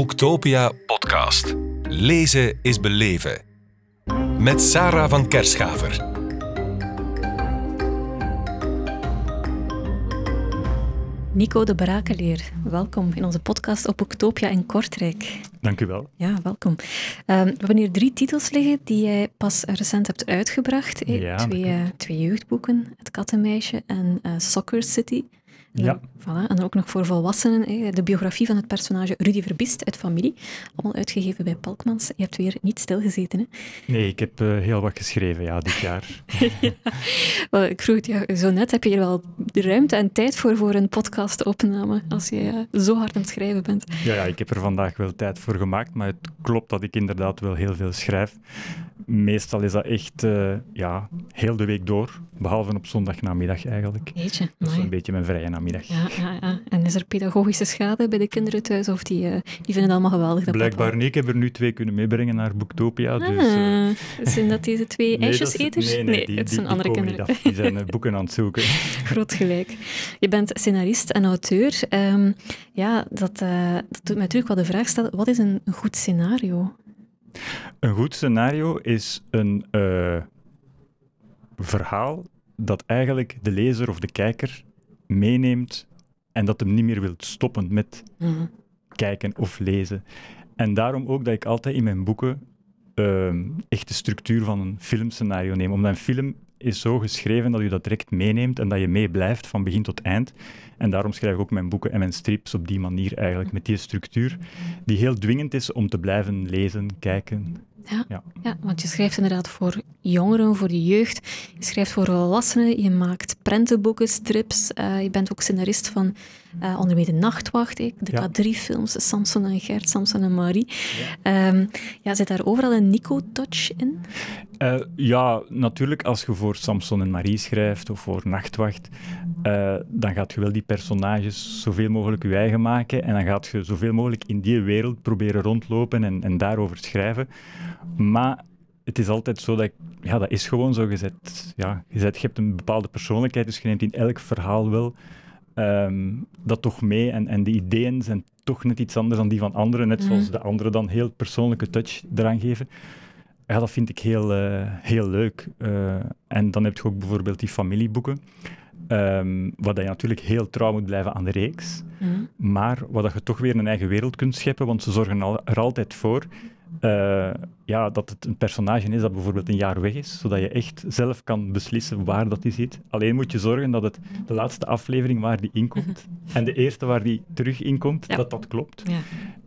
Boektopia podcast. Lezen is beleven. Met Sarah van Kerschaver. Nico de Brakeleer, welkom in onze podcast op Boektopia in Kortrijk. Dank u wel. Ja, welkom. Um, we hebben hier drie titels liggen die jij pas recent hebt uitgebracht. Ja, twee, uh, twee jeugdboeken, Het Kattenmeisje en uh, Soccer City. Ja. Voilà. En ook nog voor volwassenen, de biografie van het personage Rudy Verbist uit Familie. Allemaal uitgegeven bij Palkmans. Je hebt weer niet stilgezeten, hè? Nee, ik heb uh, heel wat geschreven, ja, dit jaar. ja. well, ik vroeg het ja, zo net, heb je hier wel ruimte en tijd voor, voor een podcast-opname, als je uh, zo hard aan het schrijven bent? Ja, ja, ik heb er vandaag wel tijd voor gemaakt, maar het klopt dat ik inderdaad wel heel veel schrijf. Meestal is dat echt uh, ja, heel de week door, behalve op zondagnamiddag eigenlijk. Dat is een beetje mijn vrije namiddag. Ja, ja, ja. En is er pedagogische schade bij de kinderen thuis? Of die, uh, die vinden het allemaal geweldig? Dat Blijkbaar papa... niet. Ik heb er nu twee kunnen meebrengen naar Boektopia. Ah, Dus, uh... Zijn dat deze twee nee, ijsjeseters? Nee, nee, die, het zijn die andere kinderen. Af. Die zijn boeken aan het zoeken. Groot gelijk. Je bent scenarist en auteur. Um, ja, dat, dat doet mij natuurlijk wel de vraag stellen, wat is een goed scenario? Een goed scenario is een uh, verhaal dat eigenlijk de lezer of de kijker meeneemt en dat hem niet meer wilt stoppen met mm. kijken of lezen. En daarom ook dat ik altijd in mijn boeken uh, echt de structuur van een filmscenario neem. Omdat een film is zo geschreven dat je dat direct meeneemt en dat je meeblijft van begin tot eind. En daarom schrijf ik ook mijn boeken en mijn strips op die manier eigenlijk, met die structuur, die heel dwingend is om te blijven lezen, kijken. Ja, ja. ja want je schrijft inderdaad voor jongeren, voor de jeugd. Je schrijft voor volwassenen, je maakt prentenboeken, strips. Uh, je bent ook scenarist van uh, onder meer De Nachtwacht, de ja. K3-films, Samson en Gert, Samson en Marie. Ja. Um, ja, zit daar overal een Nico-touch in? Uh, ja, natuurlijk als je voor Samson en Marie schrijft of voor Nachtwacht, uh, dan gaat je wel die personages zoveel mogelijk je eigen maken en dan gaat je zoveel mogelijk in die wereld proberen rondlopen en, en daarover schrijven. Maar het is altijd zo dat ik, ja, dat is gewoon zo gezet. Ja, je, zet, je hebt een bepaalde persoonlijkheid, dus je neemt in elk verhaal wel um, dat toch mee. En, en de ideeën zijn toch net iets anders dan die van anderen, net zoals mm. de anderen dan heel persoonlijke touch eraan geven. Ja, dat vind ik heel, uh, heel leuk. Uh, en dan heb je ook bijvoorbeeld die familieboeken. Um, waar je natuurlijk heel trouw moet blijven aan de reeks. Mm. Maar dat je toch weer een eigen wereld kunt scheppen, want ze zorgen al, er altijd voor uh, ja, dat het een personage is dat bijvoorbeeld een jaar weg is, zodat je echt zelf kan beslissen waar dat die zit. Alleen moet je zorgen dat het de laatste aflevering waar die inkomt en de eerste waar die terug inkomt, ja. dat dat klopt. Ja.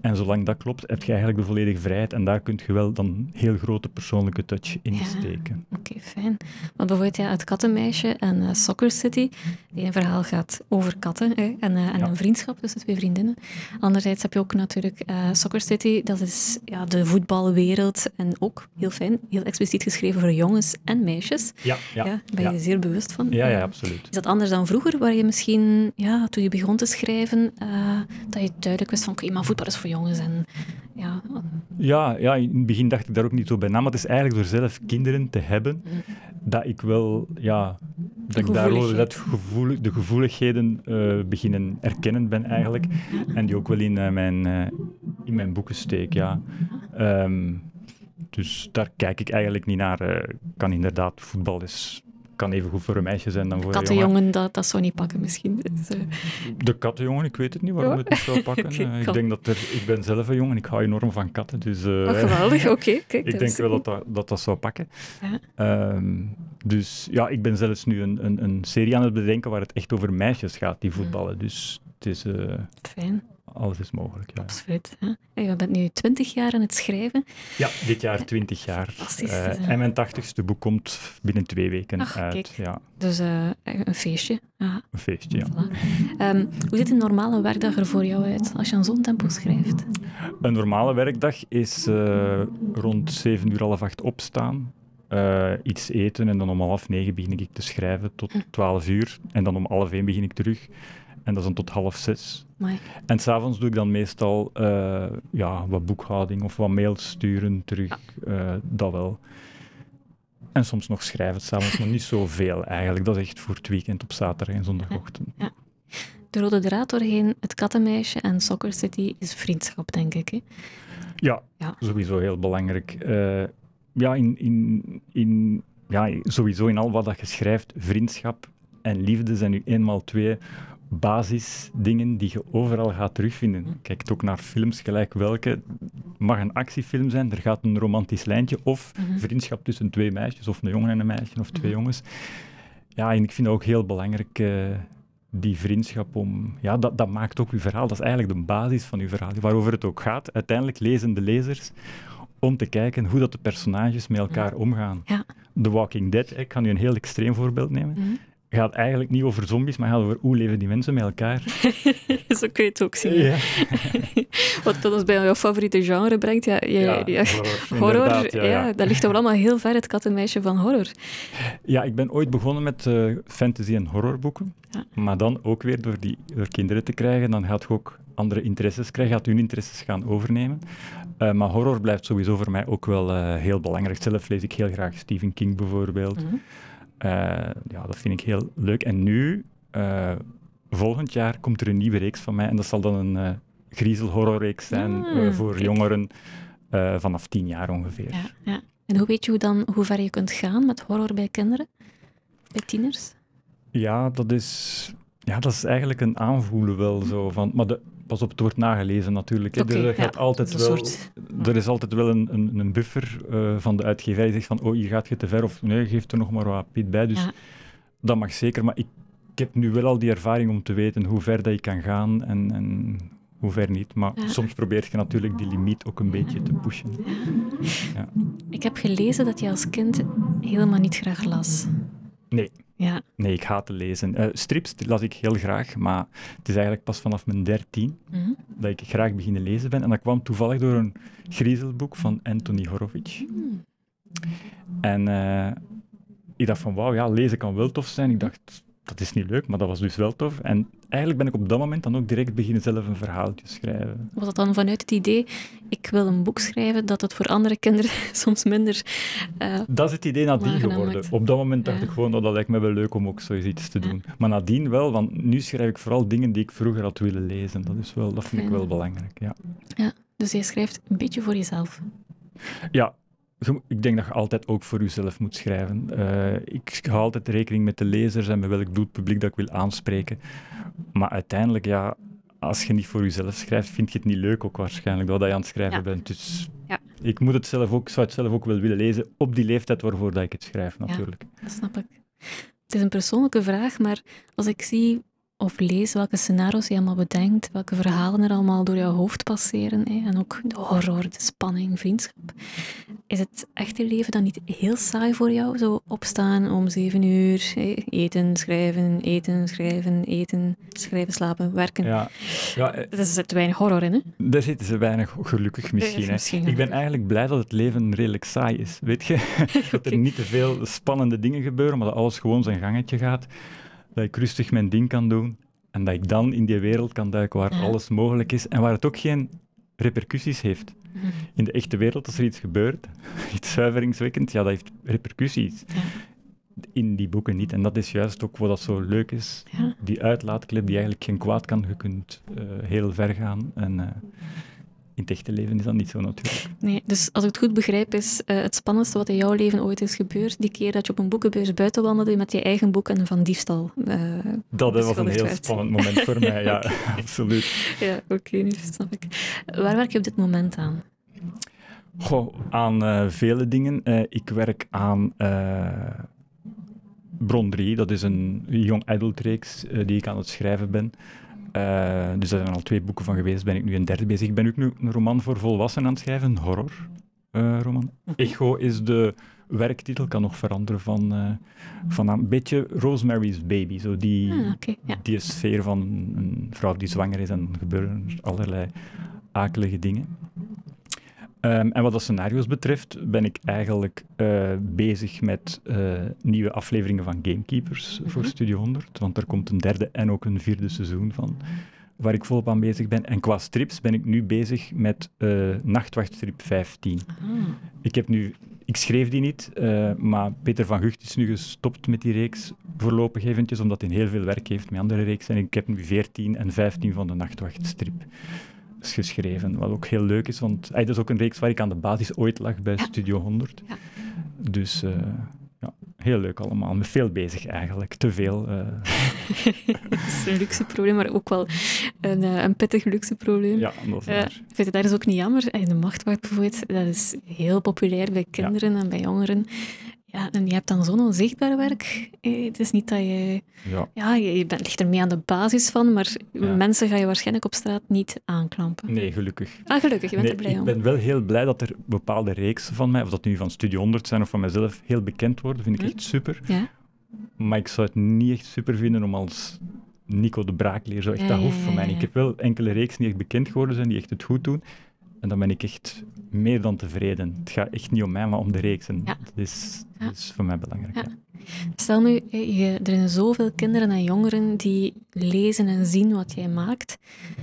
En zolang dat klopt, heb je eigenlijk de volledige vrijheid en daar kun je wel dan heel grote persoonlijke touch in ja. steken. Oké, okay, fijn. Want bijvoorbeeld ja, Het Kattenmeisje en uh, Soccer City, die een verhaal gaat over katten hè, en, uh, en een vriendschap tussen twee vriendinnen. Anderzijds heb je ook natuurlijk uh, Soccer City, dat is ja, de voetbalwereld en ook heel fijn, heel expliciet geschreven voor jongens en meisjes. Ja, ja, Ja, ben je ja. zeer bewust van. Ja, ja, absoluut. Is dat anders dan vroeger, waar je misschien, ja, toen je begon te schrijven, uh, dat je duidelijk wist van, oké, okay, maar voetbal is voor jongens en ja... Ja, ja, in het begin dacht ik daar ook niet zo bij na, maar het is eigenlijk door zelf kinderen te hebben, dat ik wel, ja, dat ik daar wel dat gevoel, de gevoeligheden uh, beginnen erkennen ben eigenlijk, en die ook wel in, uh, mijn, uh, in mijn boeken steek, ja. Um, dus daar kijk ik eigenlijk niet naar. Uh, kan inderdaad, voetbal is, kan even goed voor een meisje zijn dan voor Kattenjongen, een jongen. dat, dat zou niet pakken misschien. Dus, uh... De kattenjongen, ik weet het niet waarom Oh. het niet zou pakken. Uh, ik denk dat er, ik ben zelf een jongen, ik hou enorm van katten. Dus, uh, Oh, geweldig, oké. kijk, ik denk is wel dat dat, dat dat zou pakken. Ja. Um, dus ja, ik ben zelfs nu een, een, een serie aan het bedenken waar het echt over meisjes gaat die voetballen. Dus het is, uh, Fijn, alles is mogelijk. Ja. absoluut. Je bent nu twintig jaar aan het schrijven. Ja, dit jaar 20 jaar. Fantastisch, Uh, dus, uh, en mijn tachtigste boek komt binnen twee weken Ach, uit. kijk. Ja, Dus uh, een feestje. Een feestje, ja. voilà. Um, hoe ziet een normale werkdag er voor jou uit als je aan zo'n tempo schrijft? Een normale werkdag is uh, rond 7 uur, half acht opstaan. Uh, iets eten en dan om half negen begin ik te schrijven tot 12 uur. En dan om half één begin ik terug. En dat is dan tot half zes. Amai. En s'avonds doe ik dan meestal uh, ja, wat boekhouding of wat mails sturen terug. Uh, dat wel. En soms nog schrijven s'avonds, maar niet zoveel eigenlijk. Dat is echt voor het weekend op zaterdag en zondagochtend. Ja. de rode draad doorheen het kattenmeisje en Soccer City is vriendschap, denk ik. Hè? Ja, Ja. sowieso heel belangrijk. Eh, ja, in, in, in, ja, sowieso in al wat dat je schrijft, vriendschap en liefde zijn nu eenmaal twee basisdingen die je overal gaat terugvinden. Kijk ook naar films gelijk welke. mag een actiefilm zijn, er gaat een romantisch lijntje of Mhm. vriendschap tussen twee meisjes, of een jongen en een meisje, of twee Mhm. jongens. Ja, en ik vind dat ook heel belangrijk, eh, die vriendschap om... Ja, dat, dat maakt ook uw verhaal. Dat is eigenlijk de basis van uw verhaal, waarover het ook gaat. Uiteindelijk lezen de lezers om te kijken hoe dat de personages met elkaar omgaan. Ja. The Walking Dead, ik kan nu een heel extreem voorbeeld nemen. Gaat eigenlijk niet over zombies, maar gaat over hoe leven die mensen met elkaar. Zo kun je het ook zien. Ja, Wat dat ons bij jouw favoriete genre brengt. Ja, ja, ja. horror. Horror, ja, dat ligt toch wel allemaal heel ver, het kattenmeisje van horror. Ja, ik ben ooit begonnen met eh, fantasy- en horrorboeken. Maar dan ook weer door, die, door kinderen te krijgen, dan gaat je ook andere interesses krijgen, gaat hun interesses gaan overnemen. Eh, maar horror blijft sowieso voor mij ook wel eh, heel belangrijk. Zelf lees ik heel graag Stephen King bijvoorbeeld. Mhm. Ja, dat vind ik heel leuk. En nu, eh, volgend jaar, komt er een nieuwe reeks van mij. En dat zal dan een eh griezelhorrorreeks zijn Ah, eh, voor kijk. jongeren eh, vanaf tien jaar ongeveer. Ja, ja. En hoe weet je hoe, dan, hoe ver je kunt gaan met horror bij kinderen? Bij tieners? Ja, dat is, ja, dat is eigenlijk een aanvoelen wel zo van. Maar de, pas op, het wordt nagelezen natuurlijk. Oké, er, ja, gaat altijd wel, soort- er is altijd wel een, een, een buffer eh, van de uitgever die zegt van oh, hier gaat je te ver of nee, geef er nog maar wat pit bij. Dus Ja. dat mag zeker. Maar ik, ik heb nu wel al die ervaring om te weten hoe ver dat je kan gaan en, en hoe ver niet. Maar Ja. soms probeer je natuurlijk die limiet ook een beetje te pushen. Ik heb gelezen dat je als kind helemaal niet graag las. Nee. Ja, Nee, ik haat te lezen. Eh, strips las ik heel graag, maar het is eigenlijk pas vanaf mijn dertien mhm. dat ik graag beginnen lezen ben. En dat kwam toevallig door een griezelboek van Anthony Horowitz. Hmm. En eh, ik dacht van, wauw, ja, lezen kan wel tof zijn. Ik dacht, dat is niet leuk, maar dat was dus wel tof. En eigenlijk ben ik op dat moment dan ook direct beginnen zelf een verhaaltje schrijven. Was dat dan vanuit het idee, ik wil een boek schrijven dat het voor andere kinderen soms minder... eh, Dat is het idee nadien geworden. maakt. Op dat moment dacht Ja. ik gewoon, oh, dat lijkt me wel leuk om ook zoiets te Ja. doen. Maar nadien wel, want nu schrijf ik vooral dingen die ik vroeger had willen lezen. Dat, is wel, dat vind ik wel belangrijk, ja. dus jij schrijft een beetje voor jezelf. Ja, ik denk dat je altijd ook voor jezelf moet schrijven. Eh, ik hou altijd rekening met de lezers en met welk doelpubliek dat ik wil aanspreken. Maar uiteindelijk, ja, als je niet voor jezelf schrijft, vind je het niet leuk ook waarschijnlijk, dat je aan het schrijven Ja. bent. Dus Ja. ik moet het zelf ook, zou het zelf ook wel willen lezen, op die leeftijd waarvoor dat ik het schrijf, natuurlijk. Dat snap ik. Het is een persoonlijke vraag, maar als ik zie of lees welke scenario's je allemaal bedenkt, welke verhalen er allemaal door jouw hoofd passeren, hè, en ook de horror, de spanning, vriendschap, is het echte leven dan niet heel saai voor jou? Zo opstaan om zeven uur, hè, eten, schrijven, eten, schrijven, eten, schrijven, slapen, werken. Ja, ja eh, Er zit weinig horror in, hè? daar zitten ze weinig gelukkig misschien. hè. misschien, Ik ben eigenlijk blij dat het leven redelijk saai is, weet je? dat er niet te veel spannende dingen gebeuren, maar dat alles gewoon zijn gangetje gaat. Dat ik rustig mijn ding kan doen en dat ik dan in die wereld kan duiken waar Ja. alles mogelijk is en waar het ook geen repercussies heeft. Mhm. In de echte wereld, als er iets gebeurt, iets zuiveringswekkend, ja, dat heeft repercussies. Ja. In die boeken niet. En dat is juist ook wat dat zo leuk is. Ja. Die uitlaatklep die eigenlijk geen kwaad kan. Je kunt eh, heel ver gaan. En eh, in het echte leven is dat niet zo natuurlijk. Nee, dus als ik het goed begrijp, is eh, het spannendste wat in jouw leven ooit is gebeurd, die keer dat je op een boekenbeurs buiten wandelde met je eigen boek en van diefstal. eh, Dat was een heel werd. spannend moment voor mij, ja, absoluut. Ja, oké, nu snap ik. Waar werk je op dit moment aan? Goh, aan eh, vele dingen. Ik werk aan Bron 3, dat is een young adult reeks die ik aan het schrijven ben. Eh, dus daar zijn al twee boeken van geweest, ben ik nu een derde bezig. Ik ben ook nu een roman voor volwassenen aan het schrijven, een horror eh, roman. Echo is de werktitel, kan nog veranderen van, eh, van een beetje Rosemary's Baby, zo die, Ah, ja. die sfeer van een vrouw die zwanger is en dan gebeuren er allerlei akelige dingen. Ehm, en wat de scenario's betreft ben ik eigenlijk eh, bezig met eh, nieuwe afleveringen van Gamekeepers voor Mhm. Studio 100, want er komt een derde en ook een vierde seizoen van, waar ik volop aan bezig ben. En qua strips ben ik nu bezig met eh Nachtwachtstrip 15. Ah, Ik, heb nu, ik schreef die niet, maar Peter van Gucht is nu gestopt met die reeks, voorlopig eventjes, omdat hij heel veel werk heeft met andere reeksen. En ik heb nu 14 en 15 van de Nachtwachtstrip geschreven, wat ook heel leuk is, want hij is ook een reeks waar ik aan de basis ooit lag bij Studio 100. Ja. Dus... Uh, ja, heel leuk allemaal. Met veel bezig eigenlijk. Te veel. Uh... dat is een luxe probleem, maar ook wel een, uh, een pittig luxe probleem. Ja, dat is waar. vind het daar is ook niet jammer. De machtwacht bijvoorbeeld, dat is heel populair bij kinderen en bij jongeren. Ja, en je hebt dan zo'n onzichtbaar werk. Eh, het is niet dat je... Ja, ja je bent, ligt er mee aan de basis van, maar mensen ga je waarschijnlijk op straat niet aanklampen. Nee, gelukkig. Ah, gelukkig. Je bent er blij om. Ik ben wel heel blij dat er bepaalde reeksen van mij, of dat nu van Studio 100 zijn of van mezelf, heel bekend worden. vind ik hm? echt super. Ja. Maar ik zou het niet echt super vinden om als Nico de Braakleer, zo echt, dat hoeft voor mij Ik heb wel enkele reeksen die echt bekend geworden zijn, die echt het goed doen. En dan ben ik echt meer dan tevreden. Het gaat echt niet om mij, maar om de reeksen. Dat, is, dat is voor mij belangrijk. Ja. Stel nu, je, er zijn zoveel kinderen en jongeren die lezen en zien wat jij maakt.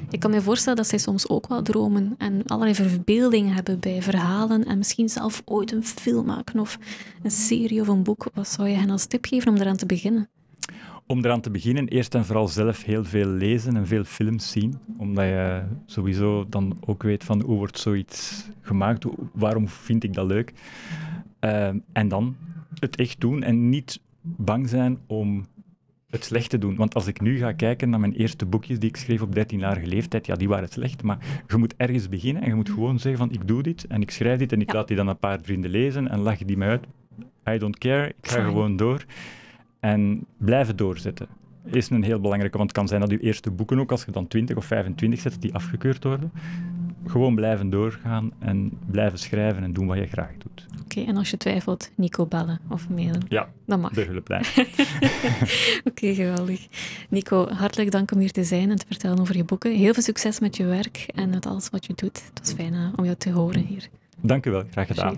Ik kan me voorstellen dat zij soms ook wel dromen en allerlei verbeeldingen hebben bij verhalen en misschien zelf ooit een film maken of een serie of een boek. Wat zou je hen als tip geven om eraan te beginnen? Om eraan te beginnen, eerst en vooral zelf heel veel lezen en veel films zien. Omdat je sowieso dan ook weet van hoe wordt zoiets gemaakt, waarom vind ik dat leuk. Uh, en dan het echt doen en niet bang zijn om het slecht te doen. Want als ik nu ga kijken naar mijn eerste boekjes die ik schreef op 13-jarige leeftijd, ja, die waren slecht. Maar je moet ergens beginnen en je moet gewoon zeggen van ik doe dit en ik schrijf dit en ik laat die dan een paar vrienden lezen en lach die mij uit. I don't care, ik ga gewoon door. En blijven doorzetten is een heel belangrijke, want het kan zijn dat je eerste boeken ook, als je dan 20 of 25 zet, die afgekeurd worden. Gewoon blijven doorgaan en blijven schrijven en doen wat je graag doet. Oké, en als je twijfelt, Nico bellen of mailen. Ja, dat mag. de hulplijn. Oké, geweldig. Nico, hartelijk dank om hier te zijn en te vertellen over je boeken. Heel veel succes met je werk en met alles wat je doet. Het was fijn eh, om jou te horen hier. Dank u wel, graag gedaan.